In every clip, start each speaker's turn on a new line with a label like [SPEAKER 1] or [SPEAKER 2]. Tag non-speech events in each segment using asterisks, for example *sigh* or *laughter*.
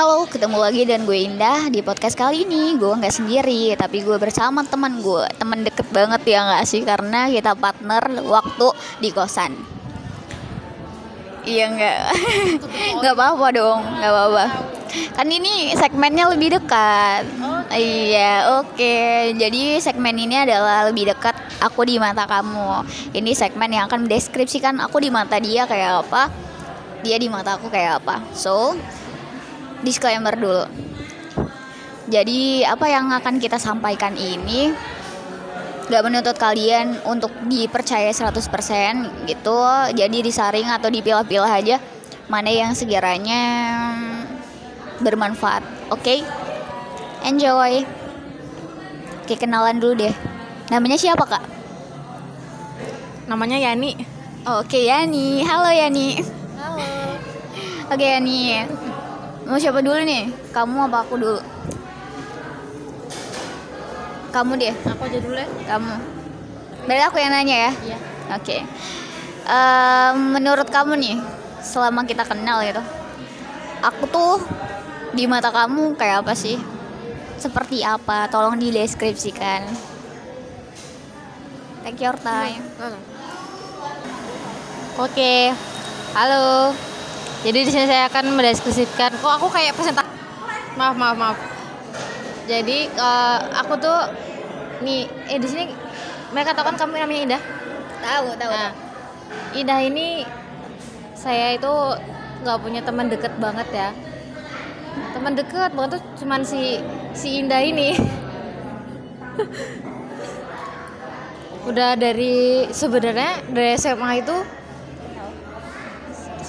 [SPEAKER 1] Halo, ketemu lagi dan gue Indah di podcast kali ini. Gue nggak sendiri, tapi gue bersama teman gue. Teman deket banget ya nggak sih? Karena kita partner waktu di kosan. Iya nggak? *laughs* Nggak apa-apa dong nggak apa-apa. Kan ini segmennya lebih dekat. Iya oke. Jadi segmen ini adalah lebih dekat Aku di mata kamu. Ini segmen yang akan mendeskripsikan aku di mata dia kayak apa. Dia di mata aku kayak apa. So disclaimer dulu. Jadi apa yang akan kita sampaikan ini gak menuntut kalian untuk dipercaya 100% gitu. Jadi disaring atau dipilah-pilah aja mana yang sekiranya bermanfaat. Oke? Okay? Enjoy. Oke, kenalan dulu deh. Namanya siapa, Kak?
[SPEAKER 2] Namanya Yani.
[SPEAKER 1] Oke, Yani. Halo Yani.
[SPEAKER 2] Halo.
[SPEAKER 1] Oke, Yani. Mau siapa dulu nih? Kamu apa aku dulu? Kamu deh.
[SPEAKER 2] Aku aja dulu ya.
[SPEAKER 1] Kamu. Berarti aku yang nanya ya?
[SPEAKER 2] Iya.
[SPEAKER 1] Oke. Ehm, menurut kamu nih, selama kita kenal gitu, aku tuh di mata kamu kayak apa sih? Seperti apa? Tolong dideskripsikan. Take your time.
[SPEAKER 2] Oke. Halo. Jadi di sini saya akan mendeskripsikan. Kok aku kayak presentasi? Maaf, maaf, maaf. Jadi eh, aku tuh nih eh di sini mereka tahu kan kamu namanya Indah.
[SPEAKER 1] Tahu, tahu.
[SPEAKER 2] Nah, Indah ini saya itu nggak punya teman deket banget ya. Teman deket banget tuh cuman si si Indah ini. *laughs* Udah dari sebenarnya dari SMA itu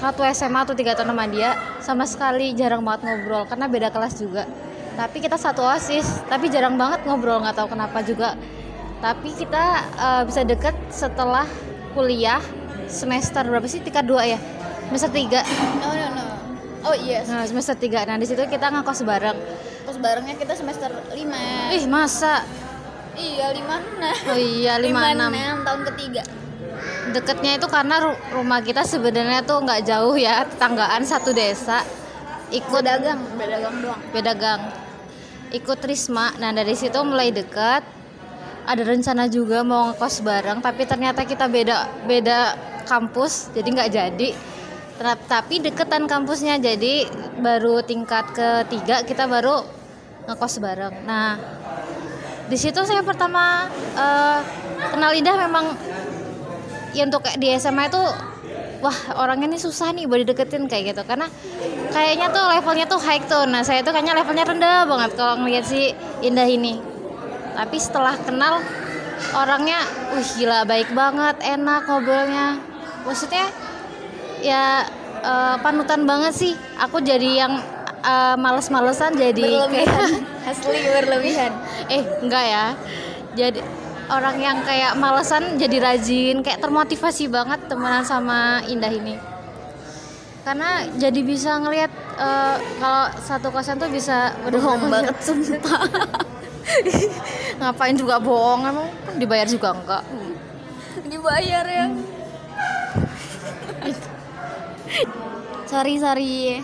[SPEAKER 2] satu SMA atau tiga tahun sama dia sama sekali jarang banget ngobrol karena beda kelas juga. Tapi kita satu osis tapi jarang banget ngobrol nggak tahu kenapa juga. Tapi kita eh, bisa deket setelah kuliah semester berapa sih? Tingkat dua ya? Semester tiga.
[SPEAKER 1] No, no, no. Oh iya,
[SPEAKER 2] nah semester tiga. Nah di situ kita ngekos bareng.
[SPEAKER 1] Terus barengnya kita semester 5
[SPEAKER 2] ih masa?
[SPEAKER 1] Iya, 56
[SPEAKER 2] oh iya lima enam.
[SPEAKER 1] 56 tahun ketiga
[SPEAKER 2] deketnya itu karena ru- rumah kita sebenarnya tuh nggak jauh ya tetanggaan satu desa. Ikut
[SPEAKER 1] dagang berdagang doang.
[SPEAKER 2] Beda gang. Ikut Risma. Nah dari situ mulai dekat ada rencana juga mau ngekos bareng tapi ternyata kita beda beda kampus jadi nggak jadi. Tapi deketan kampusnya jadi baru tingkat ketiga kita baru ngekos bareng. Nah di situ saya pertama eh, kenal Indah memang ya untuk kayak di SMA itu wah orangnya ini susah nih buat dideketin kayak gitu. Karena kayaknya tuh levelnya tuh high tuh. Nah saya tuh kayaknya levelnya rendah banget kalau ngeliat si Indah ini. Tapi setelah kenal orangnya wih gila baik banget enak ngobrolnya. Maksudnya ya eh, panutan banget sih. Aku jadi yang eh, males-malesan jadi kayak
[SPEAKER 1] berlebihan asli berlebihan. *laughs*
[SPEAKER 2] Eh enggak ya. Jadi orang yang kayak malesan jadi rajin kayak termotivasi banget temenan sama Indah ini. Karena jadi bisa ngelihat eh, kalau satu kosan tuh bisa
[SPEAKER 1] bohong banget sumpah. *laughs*
[SPEAKER 2] Ngapain juga bohong emang dibayar juga enggak?
[SPEAKER 1] Dibayar ya. Sorry sorry.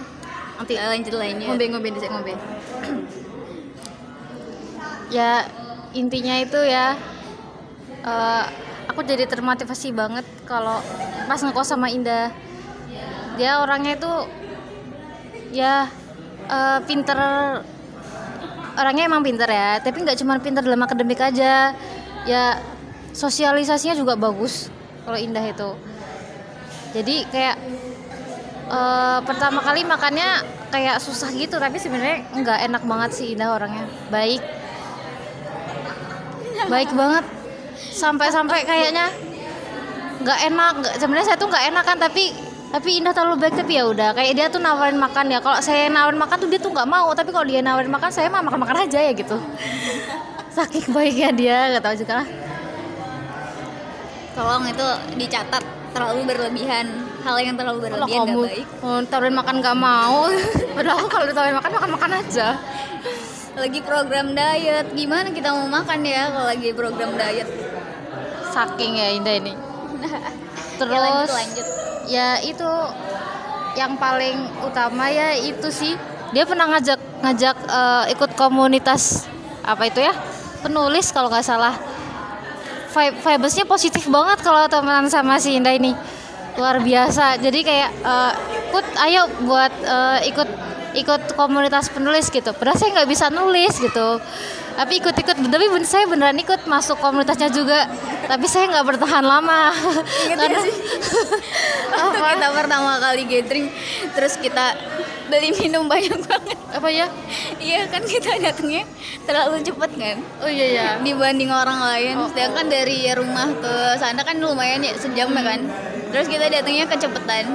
[SPEAKER 1] Nanti lanjut lanjut
[SPEAKER 2] ngombe ngombe dicek ngombe. *clears throat* Ya intinya itu ya eh, aku jadi termotivasi banget kalau pas ngekos sama Indah. Dia orangnya itu ya eh, pinter. Orangnya emang pinter ya tapi nggak cuma pinter dalam akademik aja. Ya sosialisasinya juga bagus kalau Indah itu. Jadi kayak eh, pertama kali makannya kayak susah gitu tapi sebenarnya nggak enak banget sih Indah orangnya. Baik. Baik banget sampai-sampai kayaknya nggak enak. Nggak sebenarnya saya tuh nggak enak kan tapi tapi Indah terlalu baik. Tapi ya udah kayak dia tuh nawarin makan ya. Kalau saya nawarin makan tuh dia tuh nggak mau. Tapi kalau dia nawarin makan saya mah makan makan aja ya gitu. Saking baiknya dia nggak tahu juga lah.
[SPEAKER 1] Tolong itu dicatat terlalu berlebihan. Hal yang terlalu
[SPEAKER 2] kalau
[SPEAKER 1] berlebihan
[SPEAKER 2] kamu
[SPEAKER 1] gak baik.
[SPEAKER 2] oh, tawarin makan nggak mau. *laughs* Padahal kalau ditawarin makan makan makan aja.
[SPEAKER 1] Lagi program diet. Gimana kita mau makan ya kalau lagi program diet
[SPEAKER 2] saking ya Indah ini.
[SPEAKER 1] Ya,
[SPEAKER 2] terus
[SPEAKER 1] lanjut lanjut.
[SPEAKER 2] ya itu yang paling utama ya itu sih. Dia pernah ngajak ngajak eh, ikut komunitas apa itu ya penulis kalau nggak salah. Vi- vibesnya positif banget kalau temenan sama si Indah ini. Luar biasa. Jadi kayak eh, ikut ayo buat eh, ikut ikut komunitas penulis gitu. Padahal saya nggak bisa nulis gitu. Tapi ikut-ikut tapi ben- saya beneran ikut masuk komunitasnya juga tapi saya nggak bertahan lama.
[SPEAKER 1] Ingat gak sih? *laughs* Waktu kita pertama kali gathering Terus kita beli minum banyak banget.
[SPEAKER 2] Apa ya?
[SPEAKER 1] Iya kan kita datangnya terlalu cepet kan.
[SPEAKER 2] Oh iya ya
[SPEAKER 1] Dibanding orang lain. Sedangkan dari rumah ke sana kan lumayan ya sejam ya kan. Terus kita datangnya kecepatan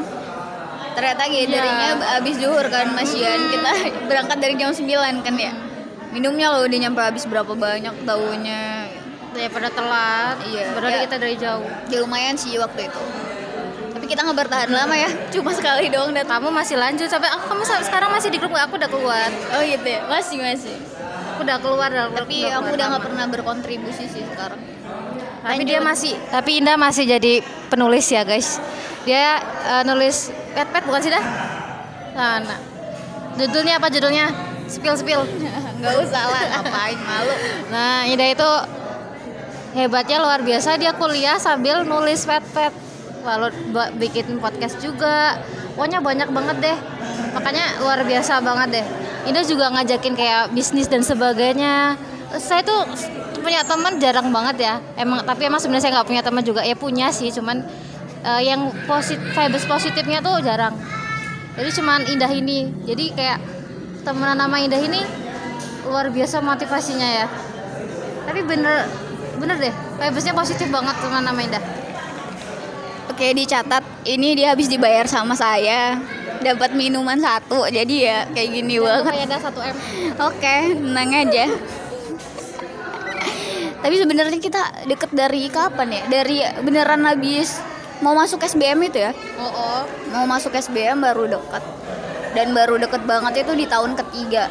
[SPEAKER 1] Ternyata gatheringnya habis zuhur kan Mas Yan Kita *laughs* berangkat dari jam 9 kan ya. Minumnya loh udah nyampe habis berapa banyak taunya
[SPEAKER 2] daripada telat
[SPEAKER 1] Iya,
[SPEAKER 2] berarti
[SPEAKER 1] ya.
[SPEAKER 2] kita dari jauh.
[SPEAKER 1] Ya lumayan sih waktu itu. Tapi kita nggak bertahan lama ya. *laughs* Cuma sekali doang datang
[SPEAKER 2] kamu masih lanjut sampai aku kamu sekarang masih di grup aku udah keluar.
[SPEAKER 1] Oh gitu ya? Masih masih.
[SPEAKER 2] Aku udah keluar dari
[SPEAKER 1] Tapi aku udah nggak pernah berkontribusi sih sekarang.
[SPEAKER 2] Tapi dia masih tapi Indah masih jadi penulis ya guys. Dia eh, nulis pet pet bukan sih dah nah, nah. judulnya apa judulnya? Spill spill. *laughs*
[SPEAKER 1] Nggak usah lah *laughs* ngapain malu.
[SPEAKER 2] Nah Indah itu hebatnya luar biasa. Dia kuliah sambil nulis pet pet lalu bikin podcast juga. Pokoknya banyak banget deh. Makanya luar biasa banget deh. Indah juga ngajakin kayak bisnis dan sebagainya. Saya tuh punya teman jarang banget ya. Emang tapi emang sebenarnya saya nggak punya teman juga. Ya punya sih. Cuman eh, yang positif vibes positifnya tuh jarang. Jadi cuman Indah ini. Jadi kayak temenan nama Indah ini luar biasa motivasinya ya. Tapi bener bener deh vibesnya positif banget teman nama Indah.
[SPEAKER 1] Oke dicatat. Ini dia habis dibayar sama saya. Dapat minuman satu Jadi ya kayak gini banget.
[SPEAKER 2] kayak ada satu m.
[SPEAKER 1] Oke tenang aja. Tapi sebenarnya kita deket dari kapan ya? Dari beneran habis Mau masuk SBM itu ya?
[SPEAKER 2] oh, oh.
[SPEAKER 1] mau masuk SBM baru deket. Dan baru deket banget itu di tahun ketiga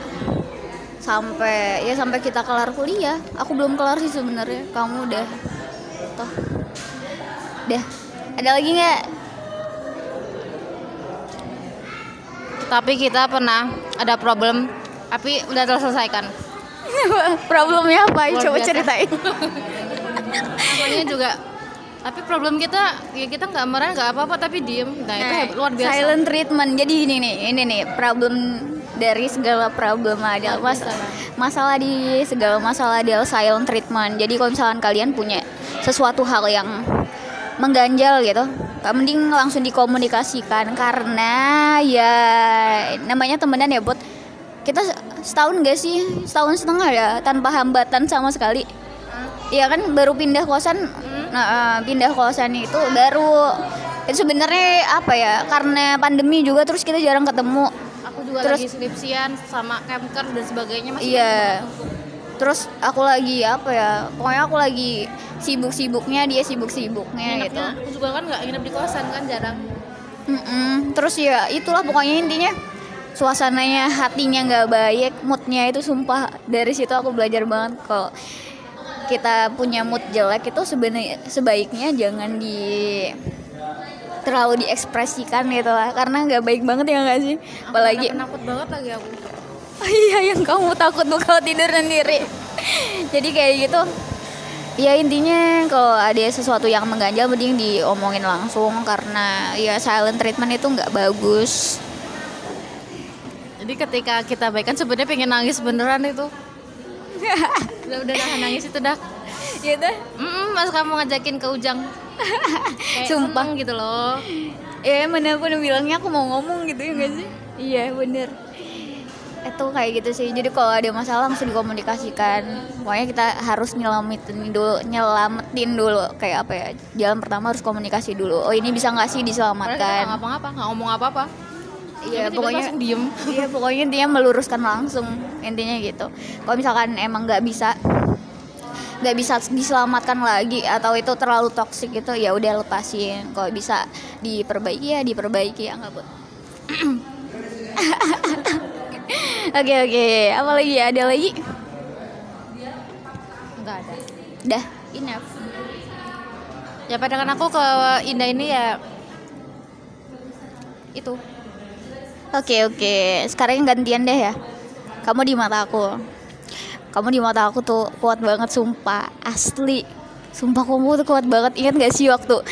[SPEAKER 1] sampai ya sampai kita kelar kuliah. Aku belum kelar sih sebenarnya. Kamu udah toh. Udah ada lagi nggak?
[SPEAKER 2] Tapi kita pernah ada problem tapi udah terselesaikan. *laughs*
[SPEAKER 1] Problemnya apa
[SPEAKER 2] Luar
[SPEAKER 1] coba
[SPEAKER 2] biasa.
[SPEAKER 1] ceritain. *laughs*
[SPEAKER 2] Namanya juga tapi problem kita ya kita nggak marah nggak apa-apa tapi diem. Nah itu heb- luar biasa.
[SPEAKER 1] silent treatment. Jadi ini nih ini nih problem dari segala problem mas masalah di segala masalah adalah silent treatment. Jadi kalau misalkan kalian punya sesuatu hal yang mengganjal gitu mending langsung dikomunikasikan. Karena ya namanya temenan ya buat kita setahun gak sih? Setahun setengah ya tanpa hambatan sama sekali. Iya kan? Baru pindah kosan. Nah eh, pindah kosan itu baru. Itu sebenarnya apa ya? Karena pandemi juga terus kita jarang ketemu
[SPEAKER 2] juga
[SPEAKER 1] Terus-
[SPEAKER 2] lagi skripsian sama camker dan sebagainya masih
[SPEAKER 1] iya. terus aku lagi apa ya pokoknya aku lagi sibuk-sibuknya dia sibuk-sibuknya gitu.
[SPEAKER 2] aku juga kan nggak nginep di kosan kan jarang.
[SPEAKER 1] Mm-mm. terus ya itulah pokoknya intinya suasananya hatinya nggak baik moodnya itu sumpah dari situ aku belajar banget kalau kita punya mood jelek itu sebenarnya sebaiknya jangan di terlalu diekspresikan gitu lah. Karena nggak baik banget ya nggak sih? Apalagi
[SPEAKER 2] penakut banget lagi aku. *laughs*
[SPEAKER 1] Iya yang kamu takut tuh kalau tidur sendiri. Jadi kayak gitu. Ya intinya kalau ada sesuatu yang mengganjal mending diomongin langsung. Karena ya silent treatment itu nggak bagus.
[SPEAKER 2] Jadi ketika kita baikan sebenarnya pengen nangis beneran itu. *laughs* Udah udah nahan nangis itu dah.
[SPEAKER 1] Gitu?
[SPEAKER 2] Mm, mas kamu ngajakin ke Ujang Kayak
[SPEAKER 1] Sumpah.
[SPEAKER 2] seneng. gitu loh.
[SPEAKER 1] Ya mana pun bilangnya aku mau ngomong gitu ya nggak sih? Iya bener. Itu kayak gitu sih. Jadi kalau ada masalah langsung dikomunikasikan. Pokoknya kita harus nyelamatin dulu nyelamatin dulu. Kayak apa ya jalan pertama harus komunikasi dulu. Oh ini bisa nggak sih
[SPEAKER 2] kita nggak
[SPEAKER 1] diselamatkan
[SPEAKER 2] ngapa-ngapa nggak ngomong apa-apa.
[SPEAKER 1] Iya pokoknya
[SPEAKER 2] diem. *laughs*
[SPEAKER 1] Iya pokoknya dia meluruskan langsung intinya gitu. Kalau misalkan emang nggak bisa nggak bisa diselamatkan lagi atau itu terlalu toksik gitu ya udah lepasin. Kalau bisa diperbaiki ya diperbaiki ya nggak bu. *laughs* Oke oke. Apa lagi? Ada lagi?
[SPEAKER 2] Nggak ada.
[SPEAKER 1] Dah enough.
[SPEAKER 2] Ya pandangan aku ke Indah ini ya itu.
[SPEAKER 1] Oke oke, sekarang gantian deh ya. Kamu di mata aku. Kamu di mata aku tuh kuat banget sumpah, asli. Sumpah kamu tuh kuat banget. Ingat gak sih waktu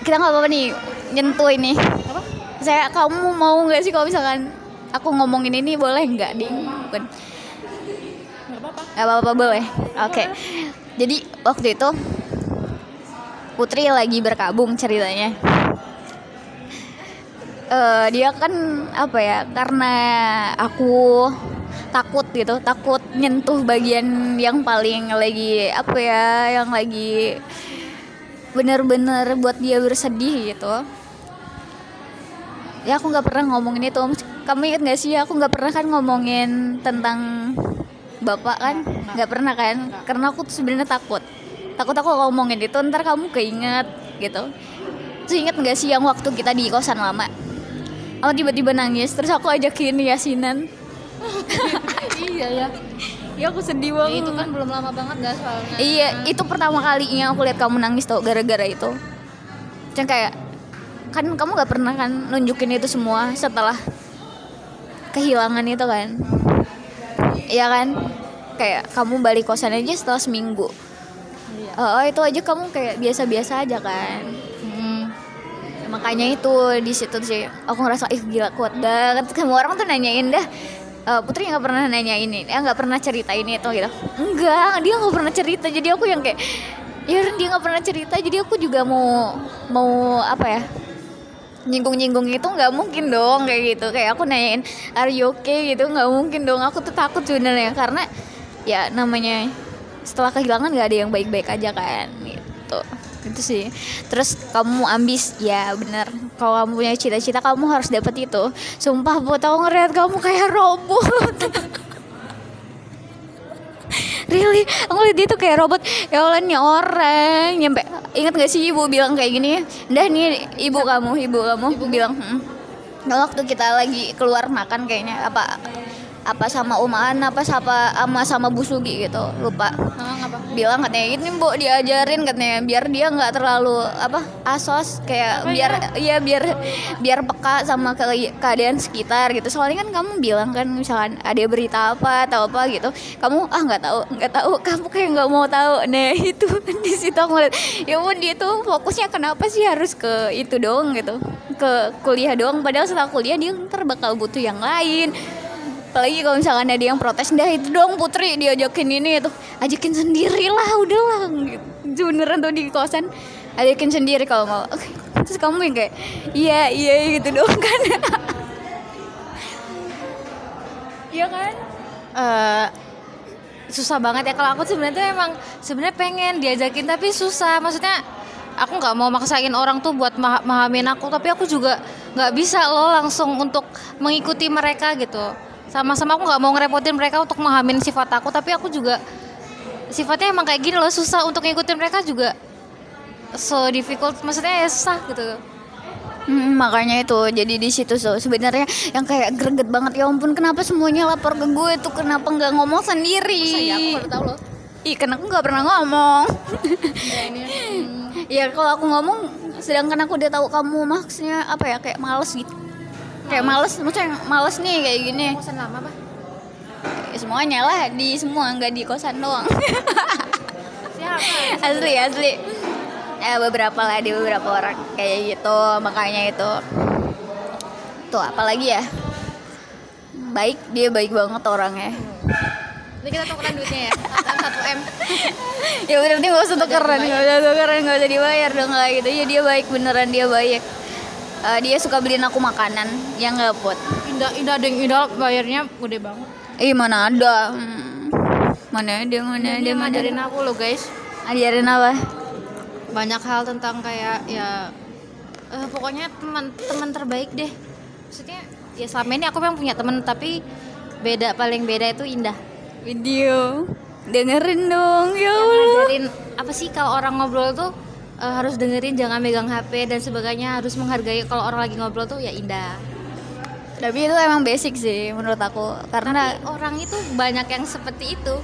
[SPEAKER 1] kita nggak apa-apa nih nyentuh ini.
[SPEAKER 2] Apa?
[SPEAKER 1] Saya kamu mau nggak sih kalau misalkan aku ngomongin ini boleh nggak ding? Bukan.
[SPEAKER 2] Nggak apa-apa.
[SPEAKER 1] Apa-apa boleh. Oke. Jadi waktu itu Putri lagi berkabung ceritanya. Eh dia kan apa ya? Karena aku takut gitu, takut nyentuh bagian yang paling lagi apa ya, yang lagi bener-bener buat dia bersedih gitu. Ya aku nggak pernah ngomongin itu. Kamu ingat gak sih? Aku nggak pernah kan ngomongin tentang bapak kan? Nggak pernah kan? Karena aku sebenarnya takut. Takut aku ngomongin itu ntar kamu keinget gitu. Terus inget gak sih yang waktu kita di kosan lama? Aku tiba-tiba nangis, terus aku ajakin yasinan. *laughs*
[SPEAKER 2] iya ya.
[SPEAKER 1] Ya aku sedih
[SPEAKER 2] Ya,
[SPEAKER 1] banget.
[SPEAKER 2] itu kan belum lama banget gak soalnya.
[SPEAKER 1] Iya, itu pertama kalinya aku lihat kamu nangis tau gara-gara itu. Yang kayak kan kamu gak pernah kan nunjukin itu semua setelah kehilangan itu kan. Iya kan? Kayak kamu balik kosan aja setelah seminggu.
[SPEAKER 2] Iya.
[SPEAKER 1] Oh, itu aja kamu kayak biasa-biasa aja kan.
[SPEAKER 2] Mm.
[SPEAKER 1] Makanya itu di situ sih aku ngerasa ih gila kuat banget. Semua orang tuh nanyain dah "Eh, Putri nggak pernah nanya ini, ya nggak pernah cerita ini itu gitu. Enggak, dia nggak pernah cerita. Jadi aku yang kayak, ya dia nggak pernah cerita. Jadi aku juga mau mau apa ya? nyinggung-nyinggung itu nggak mungkin dong kayak gitu kayak aku nanyain are you okay gitu nggak mungkin dong aku tuh takut sebenarnya karena ya namanya setelah kehilangan nggak ada yang baik-baik aja kan gitu itu sih terus kamu ambis ya bener kalau kamu punya cita-cita kamu harus dapat itu. Sumpah buat aku ngeliat kamu kayak robot. *laughs* Really? Aku lihat dia tuh kayak robot. Ya Allah nih orang. Nyampe ingat gak sih ibu bilang kayak gini? Dah nih ibu kamu ibu kamu. Bilang "Hmm." Nah, waktu kita lagi keluar makan kayaknya apa apa sama Umaan apa sama sama sama Bu Sugi gitu lupa.
[SPEAKER 2] Apa?
[SPEAKER 1] bilang katanya ini bu diajarin katanya biar dia nggak terlalu apa asos kayak biar iya biar biar peka sama ke keadaan sekitar gitu. Soalnya kan kamu bilang kan misalkan ada berita apa atau apa gitu kamu ah nggak tahu nggak tahu kamu kayak nggak mau tahu. Nah *laughs* itu di situ aku ngeliat ya ampun dia tuh fokusnya kenapa sih harus ke itu doang gitu ke kuliah doang? Padahal setelah kuliah dia ntar bakal butuh yang lain apalagi kalau misalkan ada yang protes dah itu dong putri diajakin ini itu ajakin sendiri lah udahlah. Gitu beneran tuh di kosan ajakin sendiri kalau mau. Terus kamu yang kayak iya iya gitu dong kan. *laughs* Iya kan?
[SPEAKER 2] Eh, susah banget ya. Kalau aku sebenarnya emang sebenarnya pengen diajakin tapi susah. Maksudnya aku nggak mau maksain orang tuh buat ma- mahamin aku. Tapi aku juga nggak bisa loh langsung untuk mengikuti mereka gitu sama-sama aku nggak mau ngerepotin mereka untuk memahamin sifat aku tapi aku juga sifatnya emang kayak gini loh susah untuk ngikutin mereka juga so difficult maksudnya ya susah gitu.
[SPEAKER 1] Hmm, makanya itu jadi di situ so sebenarnya yang kayak greget banget ya ampun kenapa semuanya lapor ke gue tuh? Kenapa nggak ngomong sendiri?
[SPEAKER 2] Saya aku baru tahu loh.
[SPEAKER 1] Ih, kan aku nggak pernah ngomong.
[SPEAKER 2] ya ini *laughs*
[SPEAKER 1] ya kalau aku ngomong, sedangkan aku udah tahu kamu maksudnya apa ya kayak males gitu. Kayak males, maksudnya males nih kayak gini.
[SPEAKER 2] kosan lama apa
[SPEAKER 1] Ya, semuanya lah di semua nggak di kosan doang.
[SPEAKER 2] siapa *laughs*
[SPEAKER 1] asli asli. Ya beberapa lah di beberapa orang kayak gitu makanya itu. Tuh apalagi ya? Baik dia baik banget orangnya.
[SPEAKER 2] ini kita tukeran duitnya ya satu m *laughs*
[SPEAKER 1] ya berarti nggak usah tukeran nggak usah tukeran nggak usah dibayar dong kayak gitu ya dia baik beneran dia baik Eh, dia suka beliin aku makanan yang nggak buat.
[SPEAKER 2] Indah indah deng indah bayarnya gede banget.
[SPEAKER 1] Eh mana ada. Hmm. mana ada mana ada
[SPEAKER 2] dia
[SPEAKER 1] mana
[SPEAKER 2] ngajarin aku loh guys.
[SPEAKER 1] Ajarin apa?
[SPEAKER 2] Banyak hal tentang kayak ya eh, pokoknya teman teman terbaik deh. Maksudnya ya selama ini aku memang punya teman tapi beda paling beda itu indah.
[SPEAKER 1] Video. Dengerin dong ya Allah.
[SPEAKER 2] ngajarin apa sih kalau orang ngobrol tuh eh, harus dengerin jangan megang HP dan sebagainya harus menghargai kalau orang lagi ngobrol tuh ya indah
[SPEAKER 1] tapi itu emang basic sih menurut aku karena
[SPEAKER 2] orang itu banyak yang seperti itu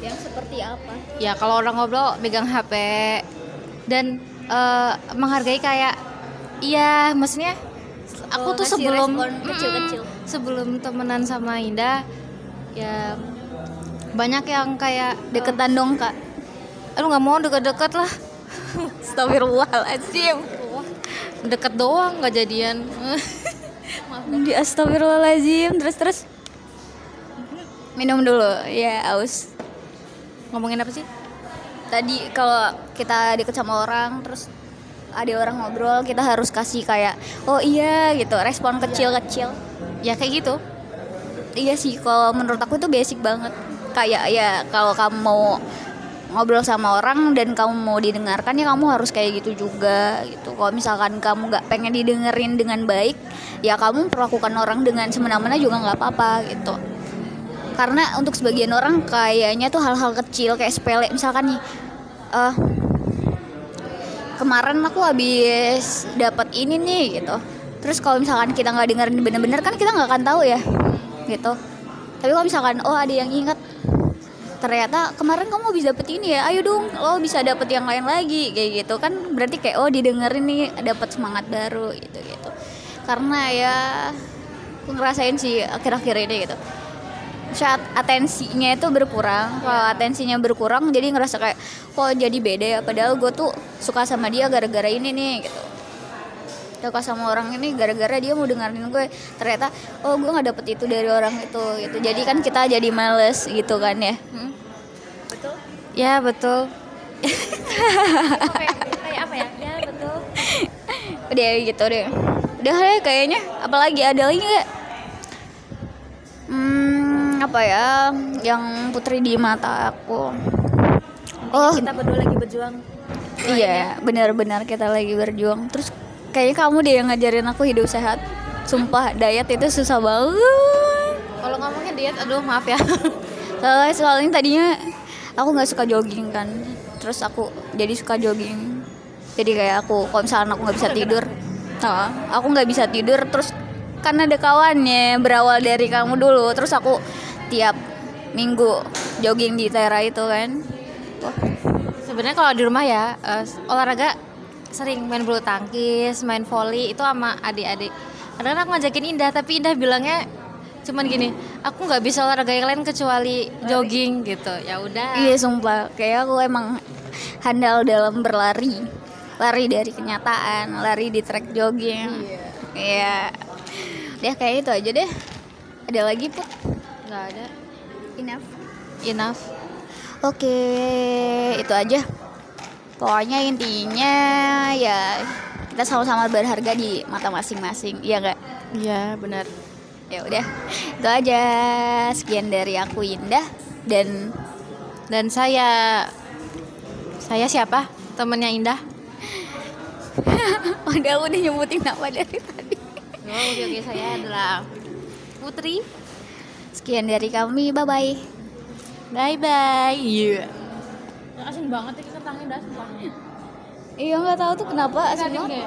[SPEAKER 1] yang seperti apa
[SPEAKER 2] ya kalau orang ngobrol megang HP dan eh, menghargai kayak iya maksudnya aku
[SPEAKER 1] Oh,
[SPEAKER 2] tuh sebelum
[SPEAKER 1] kecil-kecil.
[SPEAKER 2] Mm-mm. sebelum temenan sama Indah ya banyak yang kayak
[SPEAKER 1] Deketan dong kak.
[SPEAKER 2] aduh nggak mau deket-deket lah
[SPEAKER 1] Astagfirullahaladzim.
[SPEAKER 2] deket doang nggak jadian *laughs* maaf
[SPEAKER 1] Di astagfirullahaladzim. Terus terus. Minum dulu. Ya aus.
[SPEAKER 2] ngomongin apa sih
[SPEAKER 1] Tadi kalau kita deket sama orang terus ada orang ngobrol kita harus kasih kayak oh iya gitu respon kecil-kecil
[SPEAKER 2] ya kayak gitu
[SPEAKER 1] iya sih kalau menurut aku itu basic banget kayak ya kalau kamu mau ngobrol sama orang dan kamu mau didengarkan ya kamu harus kayak gitu juga gitu. Kalau misalkan kamu nggak pengen didengerin dengan baik ya kamu perlakukan orang dengan semena-mena juga nggak apa-apa gitu. Karena untuk sebagian orang kayaknya tuh hal-hal kecil kayak sepele misalkan nih eh kemarin aku habis dapat ini nih gitu. Terus kalau misalkan kita nggak dengerin bener-bener kan kita nggak akan tahu ya gitu. Tapi kalau misalkan oh ada yang ingat ternyata kemarin kamu bisa dapet ini ya ayo dong lo bisa dapet yang lain lagi kayak gitu. Kan berarti kayak oh didengerin nih dapat semangat baru gitu gitu karena ya aku ngerasain sih akhir-akhir ini gitu. Saat atensinya itu berkurang kalau atensinya berkurang jadi ngerasa kayak kok jadi beda ya? Padahal gue tuh suka sama dia gara-gara ini nih gitu suka sama orang ini gara-gara dia mau dengerin gue. Ternyata oh gue nggak dapet itu dari orang itu gitu. Jadi kan kita jadi males gitu kan ya. Hmm? betul?
[SPEAKER 2] Ya betul.
[SPEAKER 1] Kayak apa ya? Ya betul. *laughs* Udah gitu deh. Udah deh kayaknya. Apalagi ada lagi nggak? Hmm apa ya? Yang putri di mata aku. Oh.
[SPEAKER 2] kita berdua lagi berjuang.
[SPEAKER 1] Iya benar-benar kita lagi berjuang. Terus kayaknya kamu deh yang ngajarin aku hidup sehat. Sumpah diet itu susah banget.
[SPEAKER 2] Kalau ngomongin diet aduh maaf ya. *laughs*
[SPEAKER 1] Soalnya soalnya tadinya aku nggak suka jogging kan. Terus aku jadi suka jogging. Jadi kayak aku kalau misalnya aku nggak bisa tidur nah, aku nggak bisa tidur. Terus kan ada kawannya berawal dari kamu dulu. Terus aku tiap minggu jogging di Tera itu kan.
[SPEAKER 2] Sebenarnya kalau di rumah ya eh, olahraga sering main bulu tangkis main volley itu sama adik-adik. Kadang aku ngajakin Indah tapi Indah bilangnya cuman gini aku nggak bisa olahraga yang lain kecuali jogging gitu. Ya udah.
[SPEAKER 1] Iya sumpah. Kayak aku emang handal dalam berlari. Lari dari kenyataan lari di track jogging. Iya. Udah kayak itu aja deh. Ada lagi put?
[SPEAKER 2] Nggak ada.
[SPEAKER 1] Enough.
[SPEAKER 2] Enough.
[SPEAKER 1] Oke, itu aja. Pokoknya intinya ya kita sama-sama berharga di mata masing-masing, iya nggak?
[SPEAKER 2] iya benar
[SPEAKER 1] Ya udah, itu aja. Sekian dari aku Indah dan
[SPEAKER 2] dan saya saya siapa temennya Indah *laughs*
[SPEAKER 1] udah udah nyebutin nama dari tadi.
[SPEAKER 2] oh, oke oke saya adalah Putri
[SPEAKER 1] Sekian dari kami, bye bye.
[SPEAKER 2] bye bye iya asin banget ya kentangnya dah sumpah
[SPEAKER 1] Iya nggak tahu tuh kenapa
[SPEAKER 2] deh.